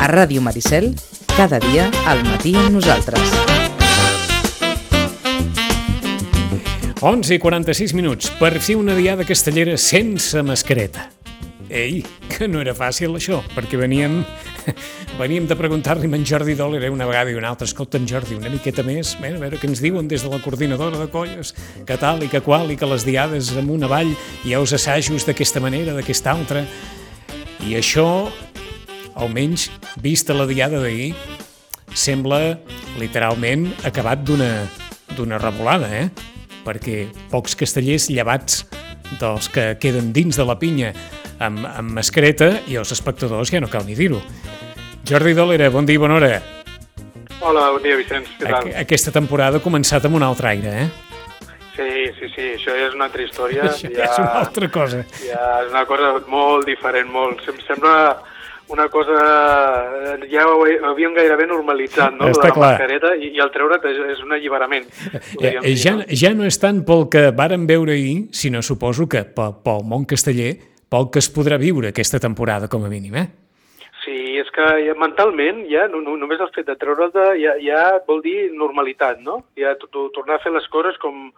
A Ràdio Maricel, cada dia al matí amb nosaltres. 11 i 46 minuts per fer una diada castellera sense mascareta. Ei, que no era fàcil això, perquè veníem, veníem de preguntar-li a en Jordi Dòler una vegada i una altra, escolta, en Jordi, una miqueta més, a veure, a veure què ens diuen des de la coordinadora de colles, que tal i que qual, i que les diades amunt avall, i els assajos d'aquesta manera, d'aquesta altra, i això almenys vista la diada d'ahir, sembla literalment acabat d'una revolada, eh? Perquè pocs castellers llevats dels que queden dins de la pinya amb, amb mascareta i els espectadors ja no cal ni dir-ho. Jordi Dolera, bon dia i bona hora. Hola, bon dia, Vicenç, què tal? Aquesta temporada ha començat amb un altre aire, eh? Sí, sí, sí, això ja és una altra història. Això ja és una altra cosa. Ja és una cosa molt diferent, molt. Sem sembla una cosa... Ja ho havíem gairebé normalitzat, no? Està la clar. mascareta, i, i el treure't és, és un alliberament. Ja, no? ja no és tant pel que varen veure ahir, sinó suposo que pel, pel món casteller, pel que es podrà viure aquesta temporada, com a mínim, eh? Sí, és que mentalment ja no, no, només el fet de treure'l de, ja, ja vol dir normalitat, no? Ja to- to- tornar a fer les coses com,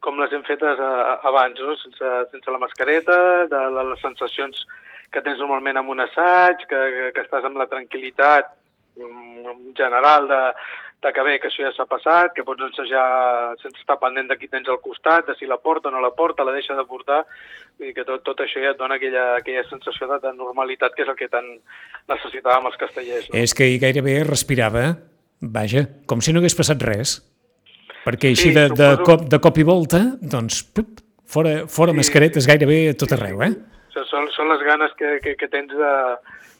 com les hem fetes a, a, abans, no? sense, sense la mascareta, de, de les sensacions que tens normalment en un assaig, que, que, que estàs amb la tranquil·litat mm, general de, de que bé, que això ja s'ha passat, que pots ensejar sense estar pendent de qui tens al costat, de si la porta o no la porta, la deixa de portar, dir que tot, tot això ja et dona aquella, aquella sensació de, de normalitat que és el que tant necessitàvem els castellers. No? És que ahir gairebé respirava, vaja, com si no hagués passat res. Perquè així Sí, de, de, suposo- cop, de cop i volta, doncs, pup, fora, fora Sí, mascaretes gairebé tot arreu, eh? Això Són, són les ganes que, que, que tens de,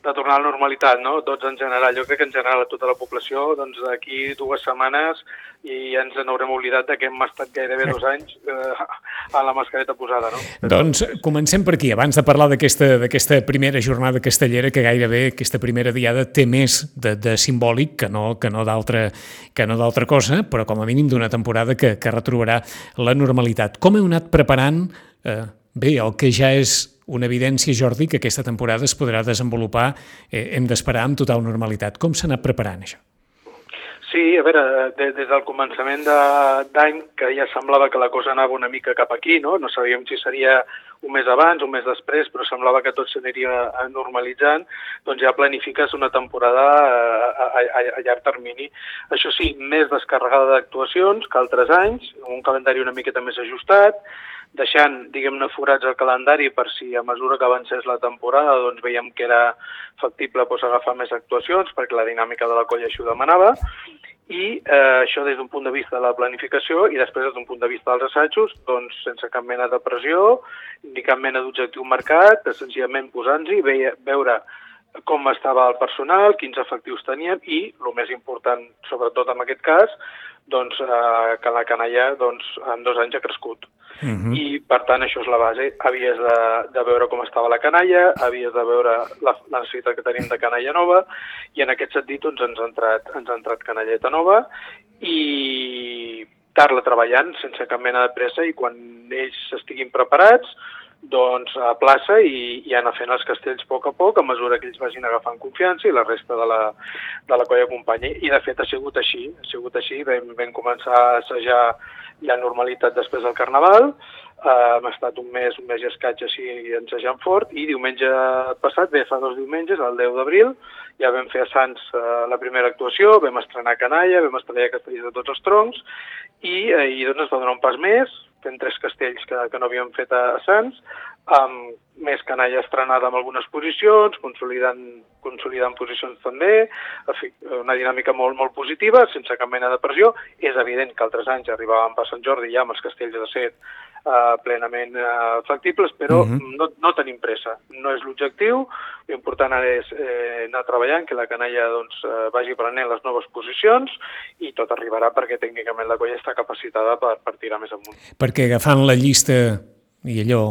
de tornar a la normalitat, no? Tots en general. Jo crec que en general a tota la població, doncs d'aquí dues setmanes i ja ens n'haurem oblidat que hem estat gairebé dos anys eh, a la mascareta posada, no? Doncs comencem per aquí, abans de parlar d'aquesta primera jornada castellera que gairebé aquesta primera diada té més de, de simbòlic que no, que no d'altra que no d'altra cosa, però com a mínim d'una temporada que, que retrobarà la normalitat. Com heu anat preparant eh, bé, el que ja és una evidència, Jordi, que aquesta temporada es podrà desenvolupar, eh, hem d'esperar amb total normalitat. Com s'ha anat preparant això? Sí, a veure, de, des del començament de- d'any, que ja semblava que la cosa anava una mica cap aquí, no? No sabíem si seria un mes abans, un mes després, però semblava que tot s'aniria eh, normalitzant, doncs ja planifiques una temporada eh, a, a, a, a llarg termini. Això sí, més descarregada d'actuacions que altres anys, un calendari una miqueta més ajustat, deixant, diguem-ne, forats al calendari per si a mesura que avancés la temporada doncs veiem que era factible doncs, agafar més actuacions perquè la dinàmica de la colla així ho demanava. I eh, això des d'un punt de vista de la planificació i després des d'un punt de vista dels assajos, doncs sense cap mena de pressió, ni cap mena d'objectiu marcat, senzillament posant-hi, veure com estava el personal, quins efectius teníem i, el més important, sobretot en aquest cas, doncs, eh, que la canalla doncs, en dos anys ha crescut. Uh -huh. I, per tant, això és la base. Havies de, de veure com estava la canalla, havies de veure la, la necessitat que tenim de canalla nova, i en aquest sentit doncs, ens, ha entrat, ens ha entrat canalleta nova, i estar-la treballant sense cap mena de pressa, i quan ells estiguin preparats, doncs a plaça i, i anar fent els castells a poc a poc a mesura que ells vagin agafant confiança i la resta de la, de la colla acompanyi. I de fet ha sigut així, ha sigut així, vam, vam començar a assajar ja normalitat després del Carnaval, eh, hem estat un mes, un mes i escaig així ensajant fort. I diumenge passat, bé, fa dos diumenges, el 10 d'abril, ja vam fer a Sants eh, la primera actuació, vam estrenar Canalla, vam estrenar castells de tots els troncs i ahir doncs, es va donar un pas més, fent tres castells que, que no havíem fet a, Sants, amb més canalla estrenada en algunes posicions, consolidant, consolidant posicions també, en fi, una dinàmica molt, molt positiva, sense cap mena de pressió. És evident que altres anys arribàvem per Sant Jordi ja amb els castells de set eh, plenament eh, factibles, però uh -huh. no, no tenim pressa. No és l'objectiu, l'important ara és eh, anar treballant, que la canalla doncs, eh, vagi prenent les noves posicions i tot arribarà perquè tècnicament la colla està capacitada per, per tirar més amunt. Perquè agafant la llista i allò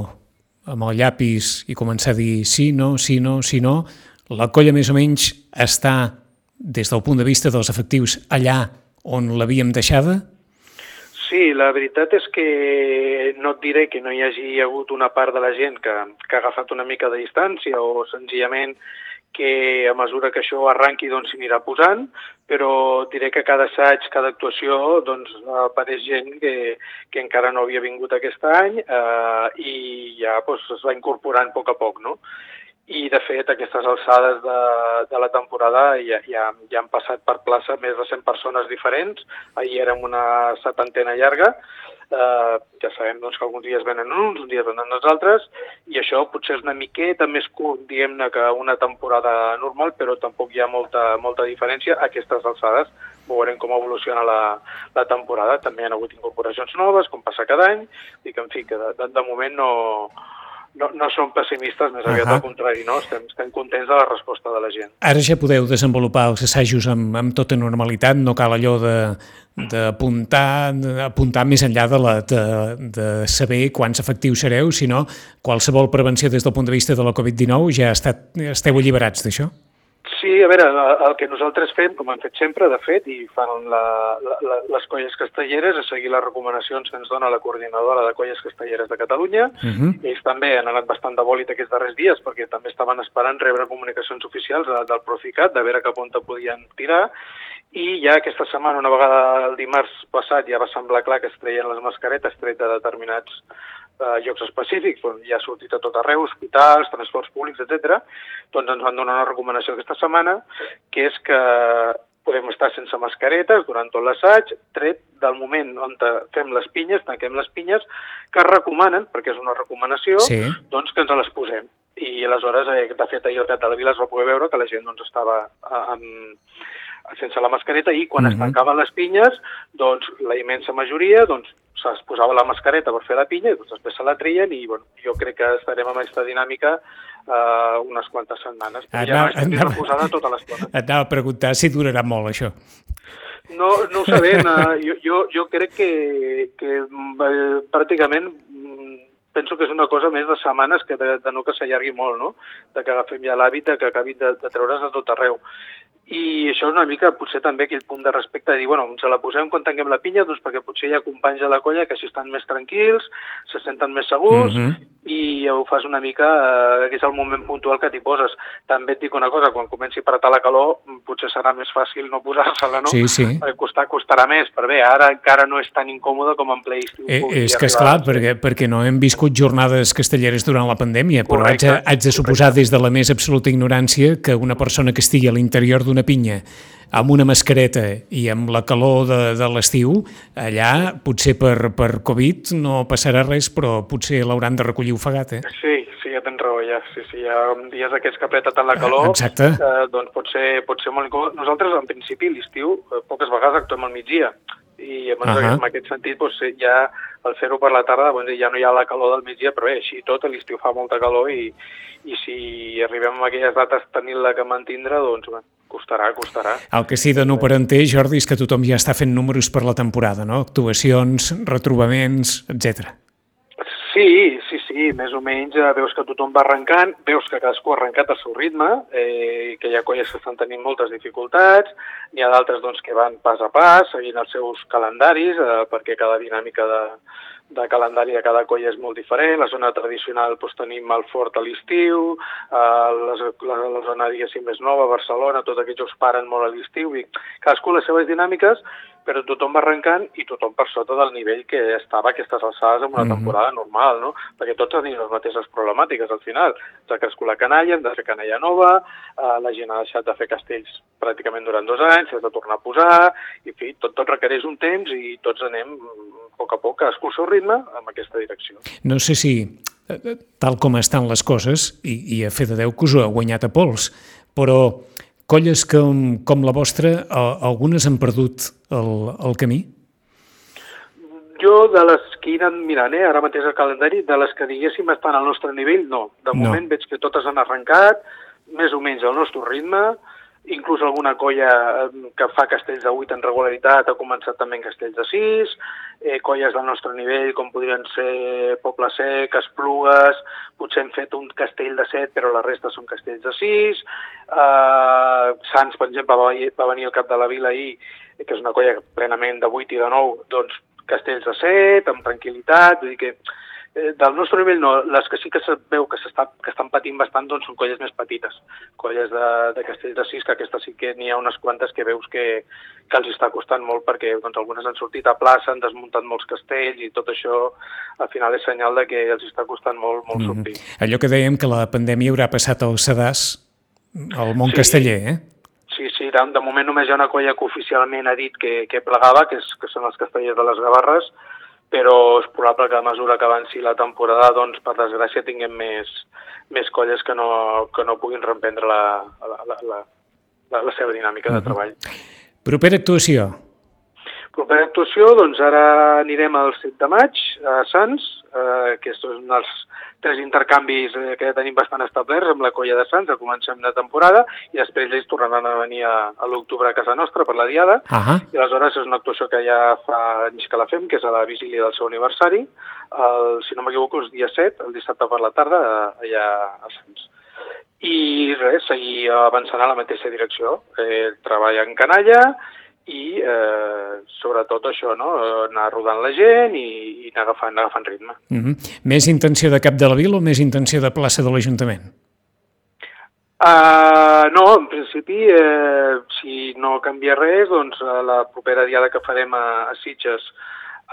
amb el llapis i començar a dir sí, no, sí, no, sí, no, la colla més o menys està, des del punt de vista dels efectius, allà on l'havíem deixada? Sí, la veritat és que no et diré que no hi hagi hagut una part de la gent que, que ha agafat una mica de distància o senzillament que a mesura que això arranqui doncs s'hi anirà posant, però diré que cada assaig, cada actuació, doncs apareix gent que, que encara no havia vingut aquest any eh, i ja doncs, es va incorporant a poc a poc, no? I de fet aquestes alçades de, de la temporada ja, ja, ja han passat per plaça més de 100 persones diferents, ahir érem una setantena llarga, eh, ja sabem doncs, que alguns dies venen uns, uns dies venen els altres, i això potser és una miqueta més curt, diguem-ne, que una temporada normal, però tampoc hi ha molta, molta diferència a aquestes alçades. Veurem com evoluciona la, la temporada. També hi ha hagut incorporacions noves, com passa cada any, i que, en fi, que de, de, de moment no, no, no som pessimistes, més aviat uh -huh. al contrari, no? Estem, estem contents de la resposta de la gent. Ara ja podeu desenvolupar els assajos amb, amb tota normalitat, no cal allò de d'apuntar apuntar més enllà de, la, de, de saber quants efectius sereu, sinó qualsevol prevenció des del punt de vista de la Covid-19 ja estat, esteu alliberats d'això? Sí, a veure, el que nosaltres fem, com hem fet sempre, de fet, i fan la, la, les colles castelleres, és seguir les recomanacions que ens dona la coordinadora de colles castelleres de Catalunya. Uh -huh. Ells també han anat bastant de bòlit aquests darrers dies, perquè també estaven esperant rebre comunicacions oficials del Proficat, de veure cap on podien tirar, i ja aquesta setmana, una vegada el dimarts passat, ja va semblar clar que es treien les mascaretes tret de determinats eh, llocs específics, on ja ha sortit a tot arreu, hospitals, transports públics, etc. doncs ens van donar una recomanació aquesta setmana, que és que podem estar sense mascaretes durant tot l'assaig, tret del moment on fem les pinyes, tanquem les pinyes, que recomanen, perquè és una recomanació, sí. doncs que ens les posem. I aleshores, eh, de fet, ahir al Teatre de la Vila es va poder veure que la gent doncs, estava eh, amb, sense la mascareta i quan uh -huh. es mhm. tancaven les pinyes, doncs la immensa majoria doncs, es posava la mascareta per fer la pinya i doncs, després se la trien i bueno, jo crec que estarem amb aquesta dinàmica uh, unes quantes setmanes. Però ja no estic posada tota l'estona. Et anava a preguntar si durarà molt això. No, no ho sabem. Uh, jo, jo, jo crec que, que uh, pràcticament mm, penso que és una cosa més de setmanes que de, de no que s'allargui molt, no? De que agafem ja l'hàbit que acabin de, de treure's de tot arreu. I això és una mica, potser també aquell punt de respecte de dir, bueno, ens la posem quan tanquem la pinya, doncs perquè potser hi ha companys de la colla que així estan més tranquils, se senten més segurs, mm -hmm. i ho fas una mica, eh, que és el moment puntual que t'hi poses. També et dic una cosa, quan comenci a apretar la calor, potser serà més fàcil no posar-se-la, no? Sí, sí. Perquè costar, costarà més, però bé, ara encara no és tan incòmode com en ple estiu. Eh, és que, és clar, perquè, perquè no hem viscut jornades castelleres durant la pandèmia, però haig de, haig de suposar correcte. des de la més absoluta ignorància que una persona que estigui a l'interior d'una pinya amb una mascareta i amb la calor de, de l'estiu, allà potser per, per Covid no passarà res, però potser l'hauran de recollir ofegat, eh? Sí, sí, ja tens raó, ja. Sí, sí, hi ha dies aquests que apreta tant la calor, Exacte. Eh, doncs pot ser, pot ser molt incòmode. Nosaltres, en principi, l'estiu, eh, poques vegades actuem al migdia, i uh -huh. en aquest sentit doncs, ja al fer-ho per la tarda doncs, ja no hi ha la calor del migdia, però bé, així tot l'estiu fa molta calor i, i si arribem a aquelles dates tenint-la que mantindre, doncs bé, costarà, costarà. El que sí de no per enter, Jordi, és que tothom ja està fent números per la temporada, no? Actuacions, retrobaments, etc. Sí, sí, sí, més o menys eh, veus que tothom va arrencant, veus que cadascú ha arrencat al seu ritme, eh, que hi ha colles que estan tenint moltes dificultats, n'hi ha d'altres doncs, que van pas a pas, seguint els seus calendaris, eh, perquè cada dinàmica de, de calendari de cada colla és molt diferent. La zona tradicional doncs, tenim el fort a l'estiu, eh, la, la, la zona, diguéssim, més nova, Barcelona, tots aquests jocs paren molt a l'estiu, i cadascú les seves dinàmiques, però tothom va arrencant i tothom per sota del nivell que estava a aquestes alçades en una mhm. temporada normal, no? Perquè tots tenim les mateixes problemàtiques al final. S'ha crescut la canalla, hem de fer canalla nova, eh, la gent ha deixat de fer castells pràcticament durant dos anys, s'ha de tornar a posar, i en fi, tot, tot requereix un temps i tots anem poc a poc, cadascú al seu ritme, en aquesta direcció. No sé si, eh, eh, tal com estan les coses, i, i a fer de Déu que us ho ha guanyat a pols, però colles com, com la vostra, algunes han perdut el, el camí? Jo, de les que iran mirant, eh, ara mateix el calendari, de les que diguéssim estan al nostre nivell, no. De no. moment veig que totes han arrencat, més o menys al nostre ritme, inclús alguna colla que fa castells de 8 en regularitat ha començat també en castells de 6, eh, colles del nostre nivell com podrien ser Poble Sec, Esplugues, potser hem fet un castell de 7 però la resta són castells de 6, eh, Sants, per exemple, va, va venir al cap de la vila ahir, que és una colla plenament de 8 i de 9, doncs castells de set, amb tranquil·litat, vull dir que eh, del nostre nivell no, les que sí que se veu que, està, que estan patint bastant doncs, són colles més petites, colles de, de castells de sis, que aquestes sí que n'hi ha unes quantes que veus que, que els està costant molt perquè doncs, algunes han sortit a plaça, han desmuntat molts castells i tot això al final és senyal de que els està costant molt, molt sortir. Mm -hmm. Allò que dèiem que la pandèmia haurà passat al sedàs, al món sí. casteller, eh? Sí, sí, de, de moment només hi ha una colla que oficialment ha dit que, que plegava, que, és, que són els castellers de les Gavarres, però és probable que a mesura que avanci la temporada, doncs, per desgràcia, tinguem més, més colles que no, que no puguin reemprendre la, la, la, la, la seva dinàmica de treball. Propera actuació? Propera actuació, doncs ara anirem al 7 de maig a Sants, eh, que són els tres intercanvis eh, que tenim bastant establerts amb la colla de Sants, comencem de temporada, i després ells tornaran a venir a, a l'octubre a casa nostra per la Diada, uh -huh. i aleshores és una actuació que ja fa anys que la fem, que és a la vigília del seu aniversari, el, si no m'equivoco és dia 7, el dissabte per la tarda, allà a Sants. I res, seguir avançant a la mateixa direcció, eh, treball en canalla, i eh, sobretot això, no? anar rodant la gent i, i anar, agafant, anar agafant ritme. Mm -hmm. Més intenció de cap de la vila o més intenció de plaça de l'Ajuntament? Uh, no, en principi, eh, si no canvia res, doncs la propera diada que farem a, a Sitges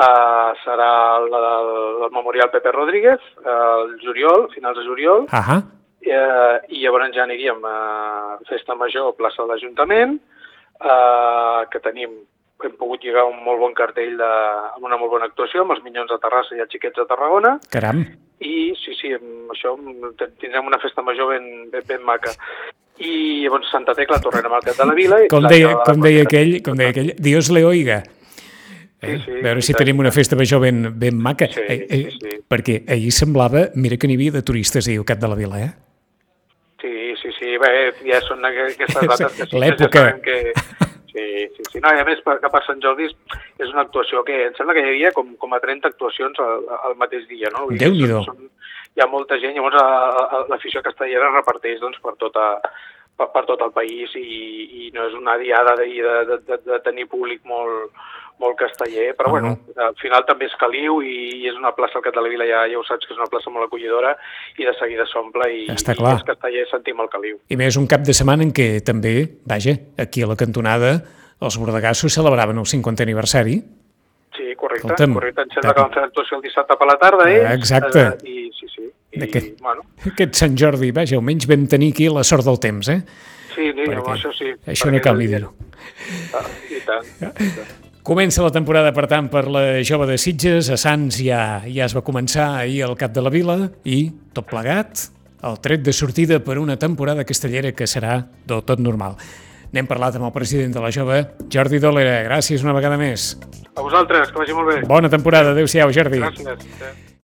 uh, serà la del, Memorial Pepe Rodríguez, el juliol, finals de juliol, uh -huh. uh, i llavors ja aniríem a Festa Major, plaça de l'Ajuntament, eh, que tenim hem pogut lligar un molt bon cartell de, amb una molt bona actuació, amb els Minyons de Terrassa i els Xiquets de Tarragona. Caram! I sí, sí, amb això tindrem una festa major ben, ben, ben maca. I llavors Santa Tecla tornarem al Cap de la Vila. Com deia, com deia, aquell, com deia aquell, Dios le oiga. Eh? Sí, sí, a veure si tenim una festa major ben, ben maca. Sí, eh, eh, sí, sí. Perquè ahir semblava, mira que n'hi havia de turistes ahir al Cap de la Vila, eh? Sí, bé, ja són aquestes dates que sí, L'època. Que, Sí, sí, sí. No, i a més, per, per Sant Jordi és una actuació que em sembla que hi havia com, com a 30 actuacions al, al mateix dia, no? déu nhi Hi ha molta gent, llavors l'afició castellera reparteix doncs, per, tota, per, per tot el país i, i no és una diada de, de, de, de tenir públic molt, molt casteller, però uh -huh. bueno, al final també és caliu i, i és una plaça al Cat de la Vila, ja, ja ho saps que és una plaça molt acollidora i de seguida s'omple i, Està clar. i els castellers sentim el caliu. I més un cap de setmana en què també, vaja, aquí a la cantonada els bordegassos celebraven el 50 aniversari. Sí, correcte, Escolta'm, correcte. Em sembla que van fer l'actuació el dissabte per la tarda, eh? Exacte. Eh, I sí, sí. I, aquest, bueno. aquest Sant Jordi, vaja, almenys vam tenir aquí la sort del temps, eh? Sí, sí, Perquè això sí. Això no cal ni dir-ho. Ah, I tant, i tant. Comença la temporada, per tant, per la jove de Sitges. A Sants ja, ja es va començar ahir al cap de la vila i, tot plegat, el tret de sortida per una temporada castellera que serà del tot normal. N'hem parlat amb el president de la jove, Jordi Dolera. Gràcies una vegada més. A vosaltres, que vagi molt bé. Bona temporada. Adéu-siau, Jordi. Gràcies.